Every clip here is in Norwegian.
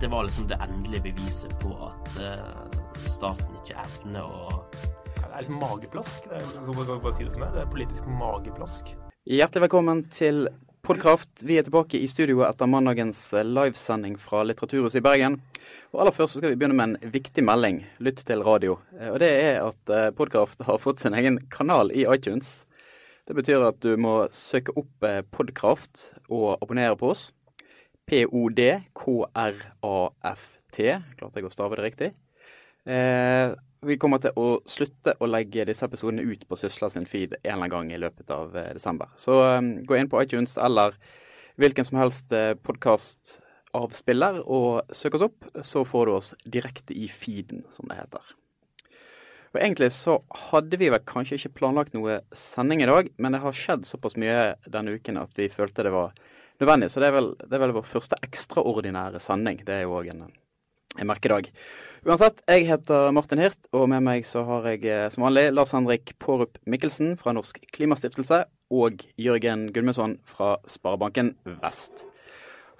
dette var liksom det endelige beviset på at uh, staten ikke evner å Det er liksom mageplask. Det er, bare si det som er. Det er politisk mageplask. Hjertelig velkommen til Podkraft. Vi er tilbake i studio etter mandagens livesending fra Litteraturhuset i Bergen. Og Aller først så skal vi begynne med en viktig melding. Lytt til radio. Og Det er at Podkraft har fått sin egen kanal i iTunes. Det betyr at du må søke opp Podkraft og abonnere på oss. P-o-d-k-r-a-f-t. Klarte jeg å stave det riktig? Eh, vi kommer til å slutte å legge disse episodene ut på Sysla sin feed en eller annen gang i løpet av eh, desember. Så um, gå inn på iTunes eller hvilken som helst eh, podkastavspiller og søk oss opp, så får du oss direkte i feeden, som det heter. Og Egentlig så hadde vi vel kanskje ikke planlagt noe sending i dag, men det har skjedd såpass mye denne uken at vi følte det var nødvendig. Så det er vel, det er vel vår første ekstraordinære sending. Det er jo òg en, en merkedag. Uansett, jeg heter Martin Hirt, og med meg så har jeg som vanlig Lars Henrik Pårup Mikkelsen fra Norsk Klimastiftelse og Jørgen Gudmundsson fra Sparebanken Vest.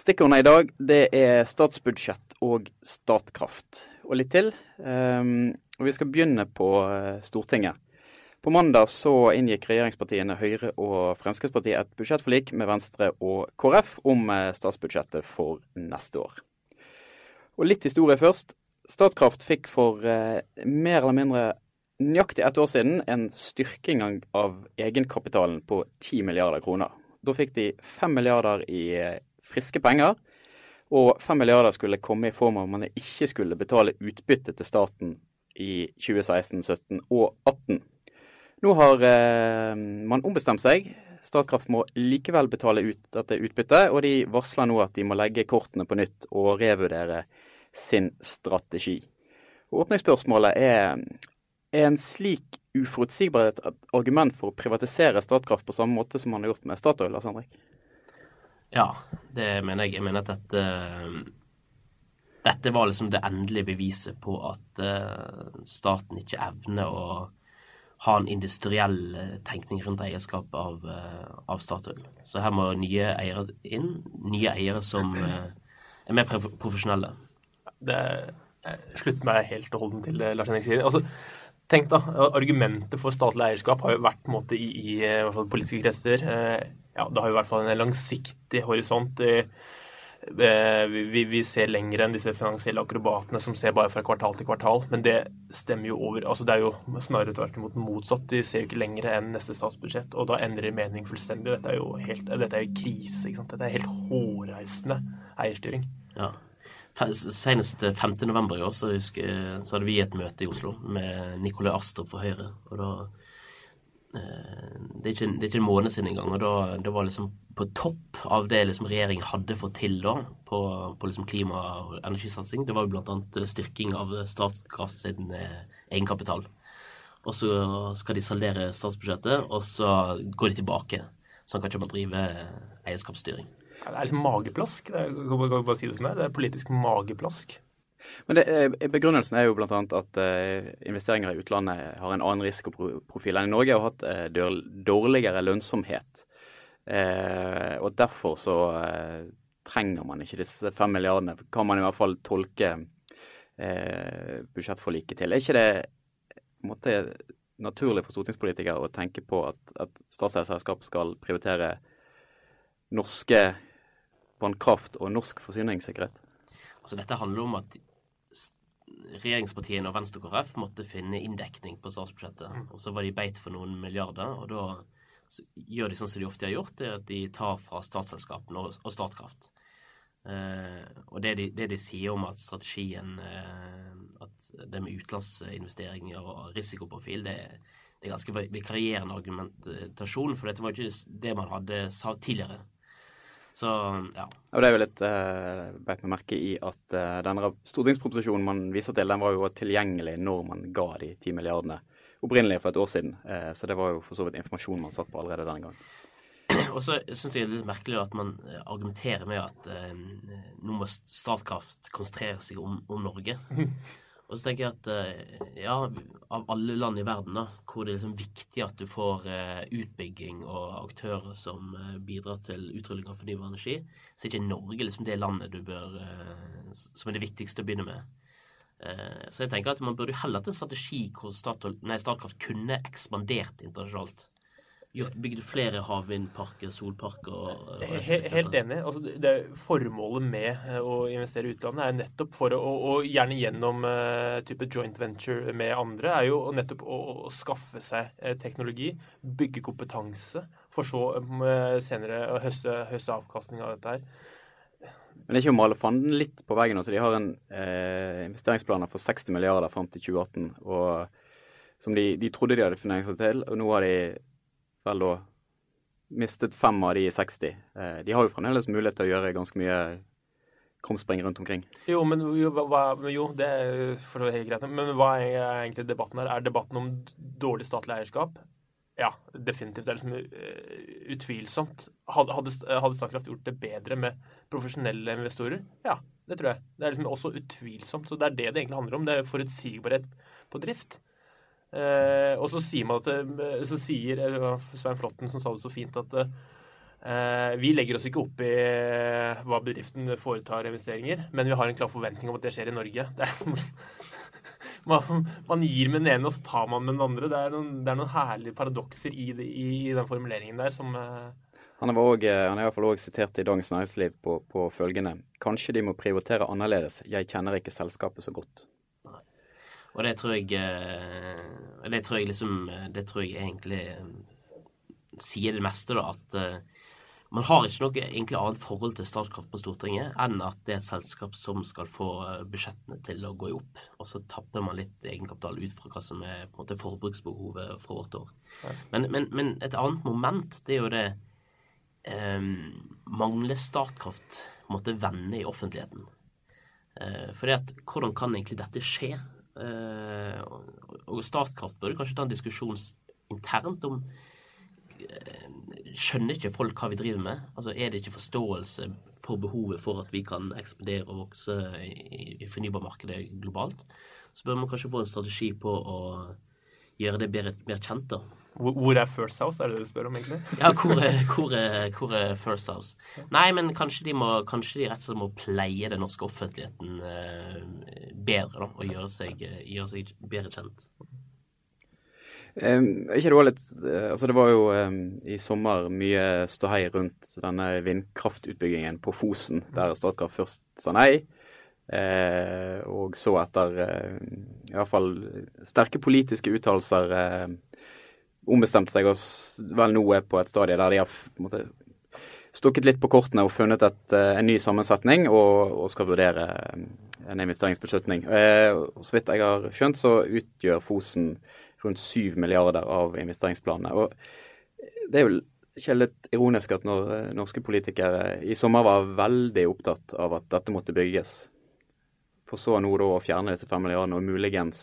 Stikkordene i dag det er statsbudsjett og Statkraft, og litt til. Um, og Vi skal begynne på Stortinget. På mandag så inngikk regjeringspartiene Høyre og Fremskrittspartiet et budsjettforlik med Venstre og KrF om statsbudsjettet for neste år. Og litt historie først. Statkraft fikk for eh, mer eller mindre nøyaktig ett år siden en styrking av egenkapitalen på 10 milliarder kroner. Da fikk de 5 milliarder i friske penger, og 5 milliarder skulle komme i form av at man ikke skulle betale utbytte til staten i 2016, 2017 og 2018. Nå har eh, man ombestemt seg. Statkraft må likevel betale ut dette utbyttet, og de varsler nå at de må legge kortene på nytt og revurdere sin strategi. Og Åpningsspørsmålet er er en slik uforutsigbarhet et argument for å privatisere Statkraft på samme måte som man har gjort med Statoil? Lars Henrik? Ja, det mener jeg. Jeg mener at dette dette var liksom det endelige beviset på at uh, staten ikke evner å ha en industriell tenkning rundt eierskap av, uh, av Statoil. Så her må nye eiere inn. Nye eiere som uh, er mer profesjonelle. Det slutter meg helt og holdent til det Lars Henrik sier. Altså, tenk da, Argumentet for statlig eierskap har jo vært på en måte, i, i, i fall politiske kretser ja, Det har jo i hvert fall en langsiktig horisont. i vi, vi, ser lenger enn disse finansielle akrobatene som ser bare fra kvartal til kvartal. Men det stemmer jo over altså Det er jo snarere tvert imot motsatt. De ser jo ikke lenger enn neste statsbudsjett, og da endrer mening fullstendig. Dette er jo helt, dette er jo krise. ikke sant? Dette er helt hårreisende eierstyring. Ja. Senest 5.11. i år så, husker, så hadde vi et møte i Oslo med Nikolai Astrup fra Høyre. og da det er, ikke, det er ikke en måned siden engang. Og da, det var liksom på topp av det liksom regjeringen hadde fått til da, på, på liksom klima- og energisatsing, det var jo bl.a. styrking av Statkraft sin eh, egenkapital. Og så skal de saldere statsbudsjettet, og så går de tilbake. Sånn kan ikke man drive eierskapsstyring. Det er liksom mageplask. Det er. Det er politisk mageplask. Men det, eh, Begrunnelsen er jo bl.a. at uh, investeringer i utlandet har en annen risikoprofil enn i Norge og har hatt uh, dårligere lønnsomhet. Og Derfor så trenger man ikke disse fem milliardene, kan man i hvert fall tolke budsjettforliket til. Er ikke det måte naturlig for stortingspolitikere å tenke på at, at statsselskap skal prioritere norske vannkraft og norsk forsyningssikkerhet? Altså Dette handler om at regjeringspartiene og Venstre og KrF måtte finne inndekning på statsbudsjettet. Mm. Og så var de beit for noen milliarder, og da gjør de sånn som de ofte har gjort, det er at de tar fra statsselskapene og Statkraft. Eh, og det de, det de, sier om at strategien eh, At det med utenlandsinvesteringer og risikoprofil, det, det er ganske vikarierende argumentasjon, for dette var ikke det man hadde sa tidligere. Så, ja. Og det er jo litt uh, beit meg merke i at uh, denne stortingsproposisjonen man viser til, den var jo tilgjengelig når man ga de ti milliardene opprinnelig for et år siden. Uh, så det var jo for så vidt informasjon man satt på allerede denne gangen. Og så syns jeg det er litt merkelig at man argumenterer med at uh, nå må Statkraft konsentrere seg om, om Norge. Og så tenker jeg at eh, ja, av alle land i verden da, hvor det er liksom viktig at du får eh, utbygging og aktører som eh, bidrar til utrulling av fornybar energi, så er ikke Norge liksom det landet du bør, som er det viktigste å begynne med. Så jeg tenker at man burde heller hatt en strategi hvor Statoil, nei, Statkraft kunne ekspandert internasjonalt. Gjort, bygd flere havvindparker, solparker og og Helt enig. Altså, det- det, formålet med eh, å investere i utlandet er nettopp for å, og, og gjerne gjennom uh, type joint venture med andre, er jo nettopp å, å skaffe seg eh, teknologi, bygge kompetanse, for så eh, senere å høste, høste avkastning av dette her. Men det er ikke å male fanden litt på veggen. Altså, de har en eh, investeringsplaner for 60 milliarder fram til 2018, og, som de, de trodde de hadde finansiert til. Og nå har de vel da mistet fem av de 60. Eh, de har jo fremdeles mulighet til å gjøre ganske mye krumspring rundt omkring. Jo, men jo, hva, jo, det er for så vidt greit. Men hva er egentlig debatten her? Er debatten om dårlig statlig eierskap? Ja, definitivt. Det er liksom eh, utvilsomt. Hadde, hadde, hadde Statkraft gjort det bedre med profesjonelle investorer? Ja, det tror jeg. Det er liksom også utvilsomt. Så det er det det egentlig handler om. Det er forutsigbarhet på drift. Eh, og så sier man at eh, Så sier eh, Svein Flåtten, som sa det så fint, at eh, vi legger oss ikke opp i eh, hva bedriften foretar investeringer, men vi har en klar forventning om at det skjer i Norge. Er, man, man gir med den ene, og så tar man med den andre. Det er noen, det er noen herlige paradokser i, i, den formuleringen der som eh, Han også, han er i hvert fall også sitert i Dagens Næringsliv på, på følgende Kanskje de må prioritere annerledes. Jeg kjenner ikke selskapet så godt. Og det tror jeg eh, Det tror jeg liksom Det tror jeg egentlig eh, sier det meste, da, at eh, man har ikke noe egentlig annet forhold til Statkraft på Stortinget enn at det er et selskap som skal få eh, budsjettene til å gå i opp. Og så tapper man litt egenkapital ut fra hva som er på en måte forbruksbehovet for vårt år. Men, men, men et annet moment, det er jo det eh, Mangler Statkraft på en måte venner i offentligheten? Eh, fordi at hvordan kan egentlig dette skje? Eh, og, Statkraft burde kanskje ta en diskusjon internt om eh, Skjønner ikke folk hva vi driver med? Altså Er det ikke forståelse for behovet for at vi kan ekspandere og vokse i fornybarmarkedet globalt? Så bør man kanskje få en strategi på å gjøre det bedre, mer kjent, da. hvor, er First House, er det det du spør om, egentlig? Ja, hvor er, hvor er, hvor er First House? Nei, men kanskje de, må, kanskje de rett og slett må pleie den norske offentligheten eh, bedre, da, og gjøre seg, gjøre seg bedre kjent. Um, ikke det var litt eh, Altså, det var jo um, i sommer mye ståhei rundt denne vindkraftutbyggingen på Fosen, der Statkraft først sa nei. Eh, og så etter eh, i hvert fall sterke politiske uttalelser eh, ombestemt seg og vel nå er på et stadie der de har måte, stukket litt på kortene og funnet et, eh, en ny sammensetning og, og skal vurdere eh, en investeringsbeslutning. Eh, så vidt jeg har skjønt, så utgjør Fosen rundt 7 milliarder av investeringsplanene. Og det er jo ikke litt ironisk at når norske politikere i sommer var veldig opptatt av at dette måtte bygges, for så nå da å fjerne disse fem milliardene og muligens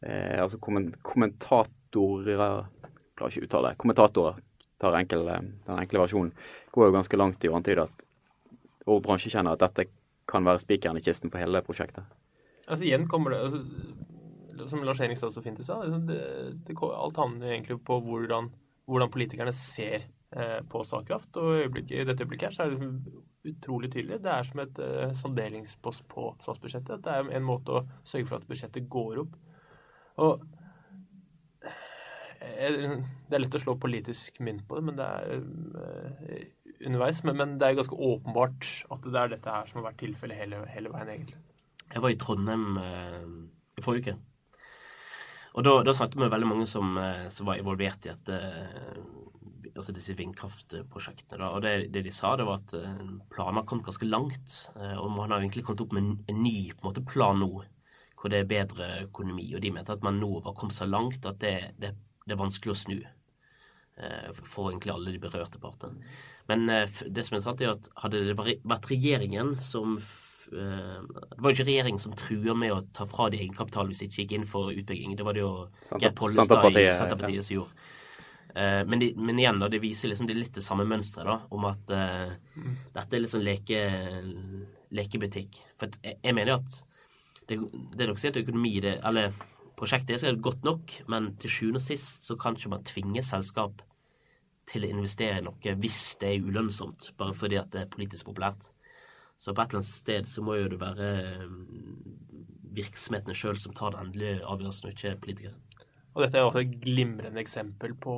eh, altså kommentatorer, kommentatorer Klarer ikke å uttale det. Kommentatorer tar enkel, den enkle versjonen. Går jo ganske langt i å antyde at og bransjekjenner at dette kan være spikeren i kisten på hele prosjektet. Altså Igjen kommer det altså, Som Lars Henrik så fint stad, liksom, det, det, alt handler egentlig på hvordan, hvordan politikerne ser på Statkraft. Og i, dette øyeblikket her er det utrolig tydelig. Det er som et eh, salderingspost på statsbudsjettet. Det er en måte å sørge for at budsjettet går opp. Og eh, det er lett å slå politisk mynt på det, men det er eh, underveis. Men, men det er ganske åpenbart at det er dette her som har vært tilfellet hele, hele veien, egentlig. Jeg var i Trondheim eh, i forrige uke. Og da, da snakket vi med veldig mange som, eh, som var involvert i et, eh, altså disse vindkraftprosjektene. Da. Og det, det de sa, det var at eh, planen har kommet ganske langt. eh, Og man har egentlig kommet opp med en, en ny på en måte, plan nå, hvor det er bedre økonomi. Og de mente at man nå var kommet så langt at det, det, det er vanskelig å snu. eh, For egentlig alle de berørte partene. Men det som er sant, er at hadde det vært regjeringen som Det var jo ikke regjeringen som truer med å ta fra de egenkapital hvis de ikke gikk inn for utbygging. Det var det jo Geir Pollestad i Senterpartiet, ja. som gjorde. Eh, Men, de, men igjen, da, det viser liksom det litt det samme mønsteret, om at eh, dette er litt sånn leke, lekebutikk. For jeg, jeg mener at det, det er nok sikkert økonomi det, Eller prosjektet er sikkert godt nok, men til sjuende og sist så kan ikke man tvinge selskap til å investere i noe hvis det er ulønnsomt, bare fordi at det er politisk populært. Så på et eller annet sted så må jo det være virksomhetene sjøl som tar den endelige avgjørelsen, og ikke politikere. Og dette er også et glimrende eksempel på,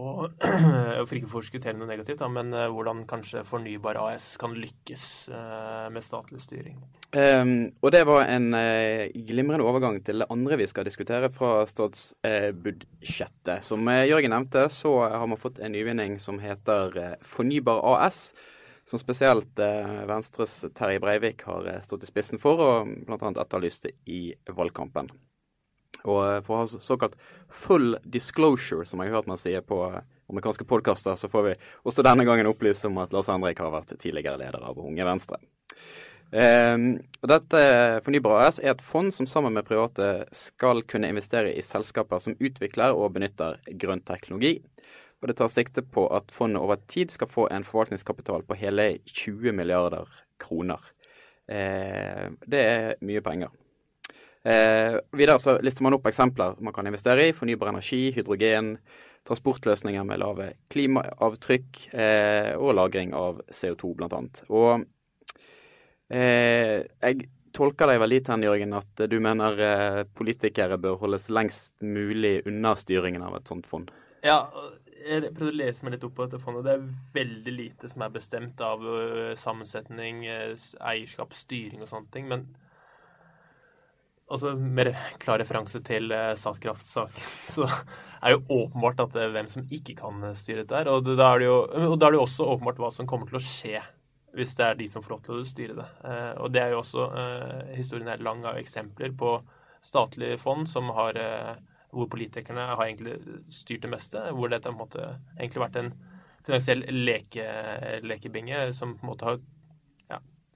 for ikke å forskuttere noe negativt, da, men uh, hvordan kanskje Fornybar AS kan lykkes uh, med statlig styring. Um, og det var en uh, glimrende overgang til det andre vi skal diskutere fra statsbudsjettet. Som Jørgen nevnte, så har man fått en nyvinning som heter Fornybar AS. Som spesielt Venstres Terje Breivik har stått i spissen for, og bl.a. etterlyste i valgkampen. Og eh, for å ha såkalt full disclosure, som jeg har hørt man sier på eh, amerikanske podkaster, så får vi også denne gangen opplyse om at Lars Henrik har vært tidligere leder av Unge Venstre. Eh, dette Fornybar AS er et fond som sammen med private skal kunne investere i selskaper som utvikler og benytter grønn teknologi. Og det tar sikte på at fondet over tid skal få en forvaltningskapital på hele 20 milliarder kroner. Eh, det er mye penger. Eh, videre så lister man opp eksempler man kan investere i. Fornybar energi, hydrogen, transportløsninger med lave klimaavtrykk eh, og lagring av CO2 bl.a. Og eh, jeg tolker deg vel dit hen, Jørgen, at du mener eh, politikere bør holdes lengst mulig unna styringen av et sånt fond? Ja, jeg prøvde å lese meg litt opp på dette fondet. Det er veldig lite som er bestemt av sammensetning, eierskap, styring og sånne ting. Men altså med klar referanse til uh, Statkraft-saken, så er det jo åpenbart at det er hvem som ikke kan eh, styre dette her. Og da er det jo og da er det jo også åpenbart hva som kommer til å skje hvis det er de som får lov til å styre det. Og det er jo også Historien er lang av eksempler på statlige fond som har hvor politikerne har egentlig styrt det meste. Hvor dette har egentlig vært en finansiell leke, lekebinge som på en måte har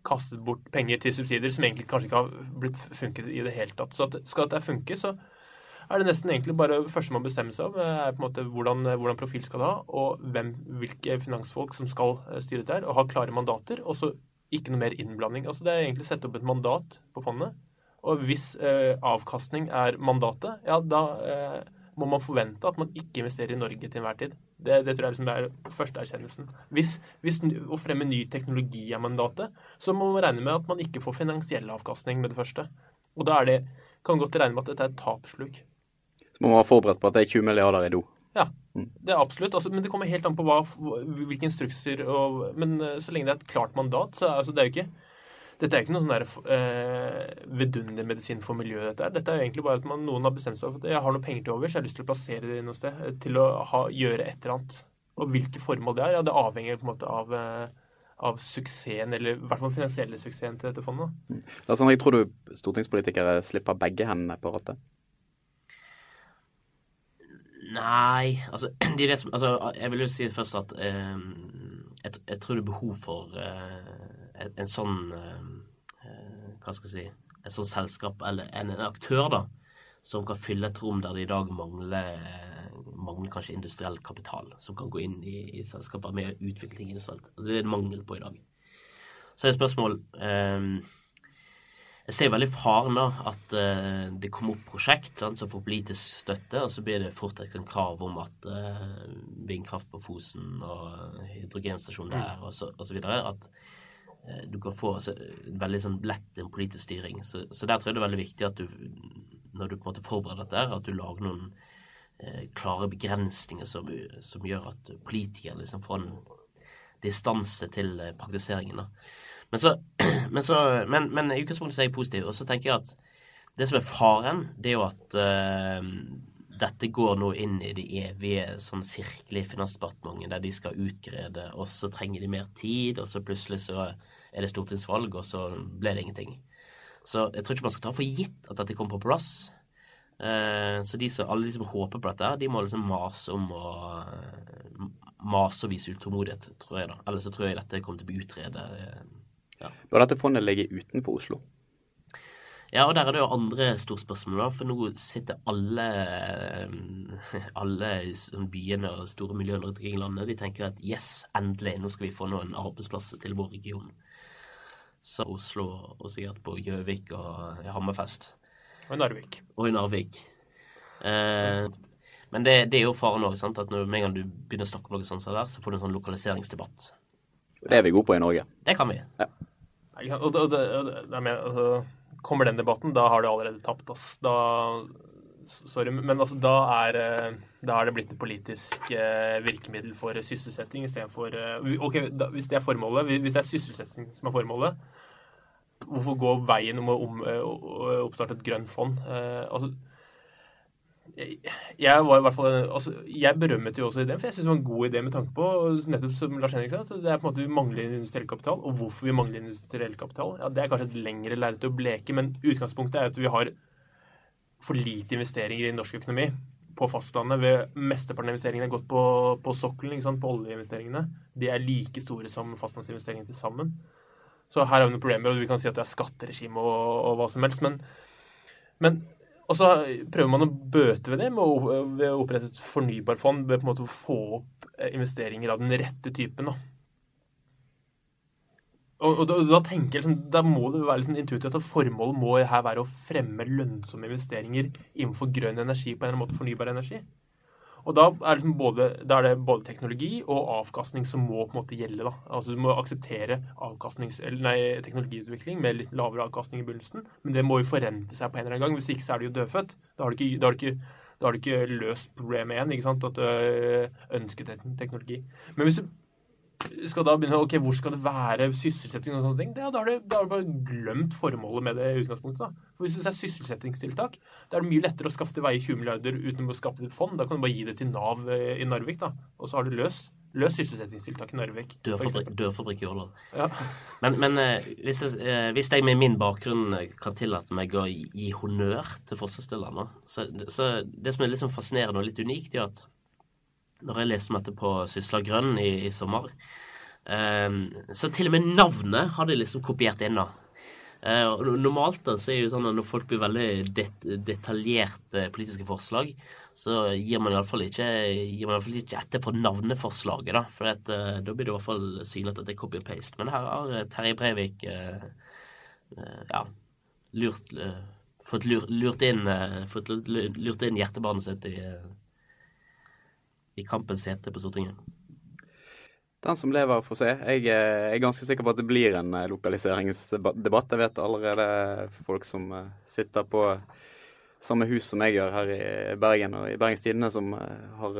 kastet bort penger til subsidier som egentlig kanskje ikke har blitt funket i det hele tatt. Så at, skal dette funke, så er det nesten egentlig bare første man bestemmer seg om, er på en måte hvordan, hvordan profil skal det ha, og hvem, hvilke finansfolk som skal eh, styre der, og ha klare mandater. Og så ikke noe mer innblanding. Altså Det er egentlig å sette opp et mandat på fondet. Og hvis eh, avkastning er mandatet, ja da eh, må man forvente at man ikke investerer i Norge til enhver tid. Det, det tror jeg liksom er første erkjennelsen. Hvis, hvis, å fremme ny teknologi er mandatet, så må man regne med at man ikke får finansiell avkastning med det første. Og da det, kan godt regne med at dette er et tapssluk. Så må man være forberedt på at det er 20 milliarder i do. Ja, mm. det er absolutt. Altså, men det kommer helt an på hva, hvilke instrukser og Men eh, så lenge det er et klart mandat, så altså, det er jo ikke dette er ikke noen sånn eh, vidunderlig medisin for miljøet. Dette er Dette er egentlig bare at man, noen har bestemt seg for at jeg har noen penger til overs, jeg har lyst til å plassere det noe sted. Eh, til å ha, gjøre et eller annet. Og hvilke formål det er, ja, det avhenger på en måte av, eh, av suksessen, eller i hvert fall finansielle suksessen til dette fondet. Mm. Lars Henrik, tror du stortingspolitikere slipper begge hendene på rattet? Nei, altså, de som, altså Jeg vil jo si først at eh, jeg, jeg, tror det er behov for eh, en, en sånn eh, eh, Hva skal jeg si Et sånn selskap, eller en, en, aktør, da, som kan fylle et rom der det i dag mangler, mangler kanskje industriell kapital, som kan gå inn i, i selskaper med utvikling industrielt. Altså, det er det mangel på i dag. Så er spørsmålet spørsmål eh, jeg ser veldig faren da, at uh, det kommer opp prosjekt sant, som får politisk støtte, og så blir det fort et krav om at uh, vindkraft på Fosen og hydrogenstasjon der mm. og så, og så videre. At Eh, du kan få altså, veldig sånn lett en politisk styring. Så, så, der tror jeg det er veldig viktig at du, når du på en måte forbereder dette, at du lager noen eh, klare begrensninger som, som, gjør at politikere liksom får en distanse til eh, praktiseringen. Da. Men, så, men, så, men, men i utgangspunktet er jeg positiv. Og så tenker jeg at det som er faren, det er jo at uh, dette går nå inn i det evige sånn sirkelet i Finansdepartementet, der de skal utrede, og så trenger de mer tid, og så plutselig så er det stortingsvalg, og så ble det ingenting. Så jeg tror ikke man skal ta for gitt at dette kommer på plass. Eh, så de som, alle de som håper på dette, de må liksom mase om å mase og vise utålmodighet, tror jeg da. Ellers så tror jeg dette kommer til å bli utredet. Ja. Bør dette fondet ligge utenfor Oslo? Ja, og der er det jo andre storspørsmål, da. For nå sitter alle, alle byene og store miljøer rundt omkring i landet de tenker at yes, endelig, nå skal vi få noen arbeidsplasser til vår region Så Oslo og sikkert på Gjøvik og Hammerfest. Og i Narvik. Og i Narvik. Eh, men det, det, er jo faren òg, at når med en gang du begynner å snakke om noe sånt så, der, så får du en sånn lokaliseringsdebatt. Det er vi gode på i Norge. Det kan vi. Ja. Og, det, og, det, og det, mener, altså, kommer den debatten, da har du allerede tapt. Ass. Da Sorry, men altså, da, er, eh, da er det blitt et politisk eh, virkemiddel for sysselsetting istedenfor uh, OK, da, hvis det er formålet, hvis det er sysselsetting som er formålet, hvorfor gå veien om å om, oppstarte et grønt fond? Altså, jeg, var i hvert fall altså, jeg berømmet jo også ideen, for jeg syns det var en god idé med tanke på nettopp som Lars Henrik sa, at det er på en måte vi mangler industriell kapital. Og hvorfor vi mangler industriell kapital, ja, det er kanskje et lengre lerret å bleke, men utgangspunktet er at vi har for lite investeringer i norsk økonomi på fastlandet. Ved Mesteparten av investeringene har gått på, på sokkelen, på oljeinvesteringene. De er like store som fastlandsinvesteringene til sammen. Så her har vi noen problemer, og vi kan si at det er skatteregime og, og, hva som helst. Men, men og så prøver man å bøte ved det med å, ved å opprette et fornybarfond. Ved på en måte å få opp investeringer av den rette typen. da. Og, da, da, tenker jeg liksom, da må det være liksom intuitivt at formålet må her være å fremme lønnsomme investeringer innenfor grønn energi på en eller annen måte fornybar energi. Og da er, liksom både, da er, det både teknologi og avkastning som må på en måte gjelde. da. Altså Du må akseptere nei, teknologiutvikling med litt lavere avkastning i begynnelsen, men det må jo forrente seg på en eller annen gang. Hvis ikke så er du jo dødfødt. Da har du ikke, da har du ikke, da har du ikke løst problemet igjen. ikke sant, At du ønsket ønsker teknologi. Men hvis du skal da begynne ok, Hvor skal det være sysselsetting og sånne ting? Da, har du, da har du bare glemt formålet med det utgangspunktet. da. For Hvis det er sysselsettingstiltak, da er det mye lettere å skaffe til veie 20 milliarder uten å skape et fond. Da kan du bare gi det til Nav eh, i Narvik, da. Og så har du løst løs sysselsettingstiltak i Narvik. Dørfabrikk i Årdal. Ja. Men, men eh, hvis, jeg, eh, hvis, jeg, med min bakgrunn kan tillate meg å gi honnør til forslagsstillerne, så, så det som er litt sånn fascinerende og litt unikt, er at når jeg leste om dette på Sysla Grønn i, i sommer. Um, så til og med navnet har de liksom kopiert inn. da. Uh, normalt da, så er det jo sånn at når folk blir veldig det, detaljerte politiske forslag, så gir man iallfall ikke, gir ikke etter for navneforslaget. Da for at, uh, da blir det i hvert fall synlig at det er copy and paste. Men her har Terje Breivik uh, ja, lurt, fått lurt, lurt, inn, fått lurt inn hjertebarnet sitt i i kampens hete på Stortinget? Den som lever, får se. Jeg er ganske sikker på at det blir en eh, lokaliseringsdebatt. Jeg vet allerede folk som eh, sitter på samme hus som jeg gjør her i Bergen og i Bergens Tidende, som eh, har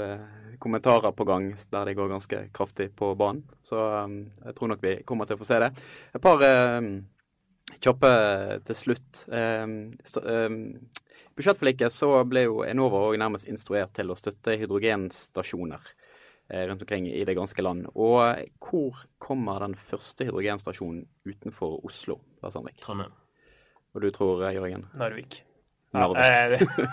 kommentarer på gang der de går ganske kraftig på banen. Så jeg tror nok vi kommer til å få se det. Et par kjappe til slutt. Budsjettforliket så ble jo Enova òg nærmest instruert til å støtte hydrogenstasjoner eh, rundt omkring i det ganske land. Og hvor kommer den første hydrogenstasjonen utenfor Oslo? Lars Henrik? Trondheim. Og du tror, eh, Jørgen? Narvik. Narvik. Ja, jeg, jeg,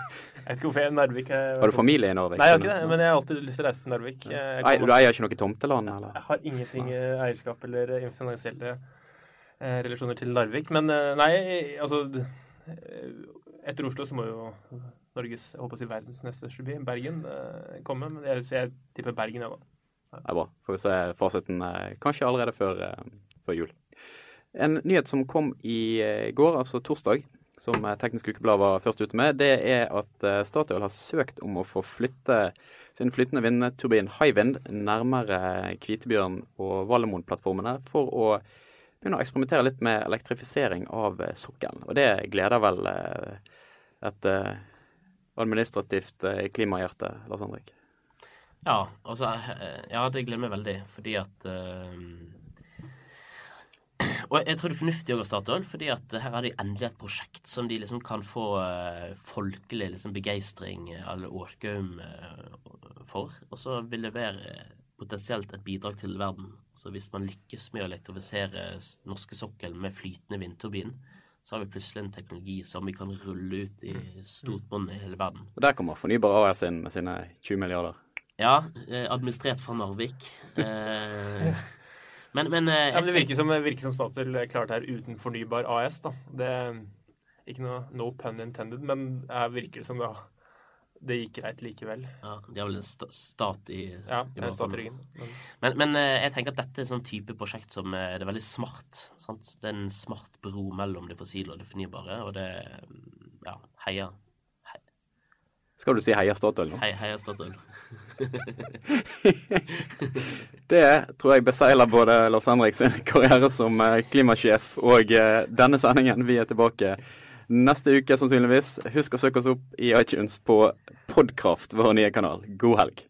vet ikke hvorfor jeg er Narvik. Jeg, har du familie i Narvik? Nei, jeg har ikke det, men jeg har alltid lyst til å reise til Narvik. Nei, du eier ikke noe tomteland? eller? Jeg har ingenting eierskap eller finansielle eh, relasjoner til Narvik. Men nei, altså etter Oslo så må jo Norges, jeg håper å si verdens neste største by, Bergen, eh, komme. Men jeg, jeg tipper Bergen, jeg, da. Det er bra. Får vi se fasiten eh, kanskje allerede før, eh, før, jul. En nyhet som kom i går, altså torsdag, som Teknisk Ukeblad var først ute med, det er at Statoil har søkt om å få flytte sin flytende vindturbin Hywind nærmere Kvitebjørn og Valemon-plattformene for å begynne å eksperimentere litt med elektrifisering av sokkelen. Og det gleder vel et uh, administrativt uh, klimahjerte, Lars Henrik? Ja, altså eh, Ja, det glemmer meg veldig, fordi at Og jeg tror det er fornuftig å starte Statoil, fordi at her er det endelig et prosjekt som de liksom kan få folkelig liksom, begeistring eller årgaum for. Og så vil det være potensielt et bidrag til verden. Så hvis man lykkes med å elektrifisere norske sokkel med flytende vindturbin, så har vi plutselig en teknologi som vi kan rulle ut i mm. stort bånd i hele verden. Og Der kommer Fornybar AS inn med sine 20 milliarder. Ja, eh, administrert fra Narvik. Eh, men, men, eh, ja, men Det virker som, virker som Statoil klarte her uten Fornybar AS. da. Det er Ikke noe no pun intended, men her virker det som det det gikk greit likevel. Ja, De har vel en sta stat i Ja, i en stat i ryggen. Men, men, eh, jeg tenker at dette er en sånn type prosjekt som er, det er veldig smart. sant? Det er en smart bro mellom det fossile og det fornybare, og det mm, Ja, heia. Hei. Skal du si heia Statoil nå? Hei, heia Statoil. det tror jeg beseiler både Lars Henriks karriere som eh, klimasjef og denne sendingen. Vi er tilbake neste uke, sannsynligvis. Husk å søke oss opp i iTunes på Podkraft, vår nye kanal. God helg.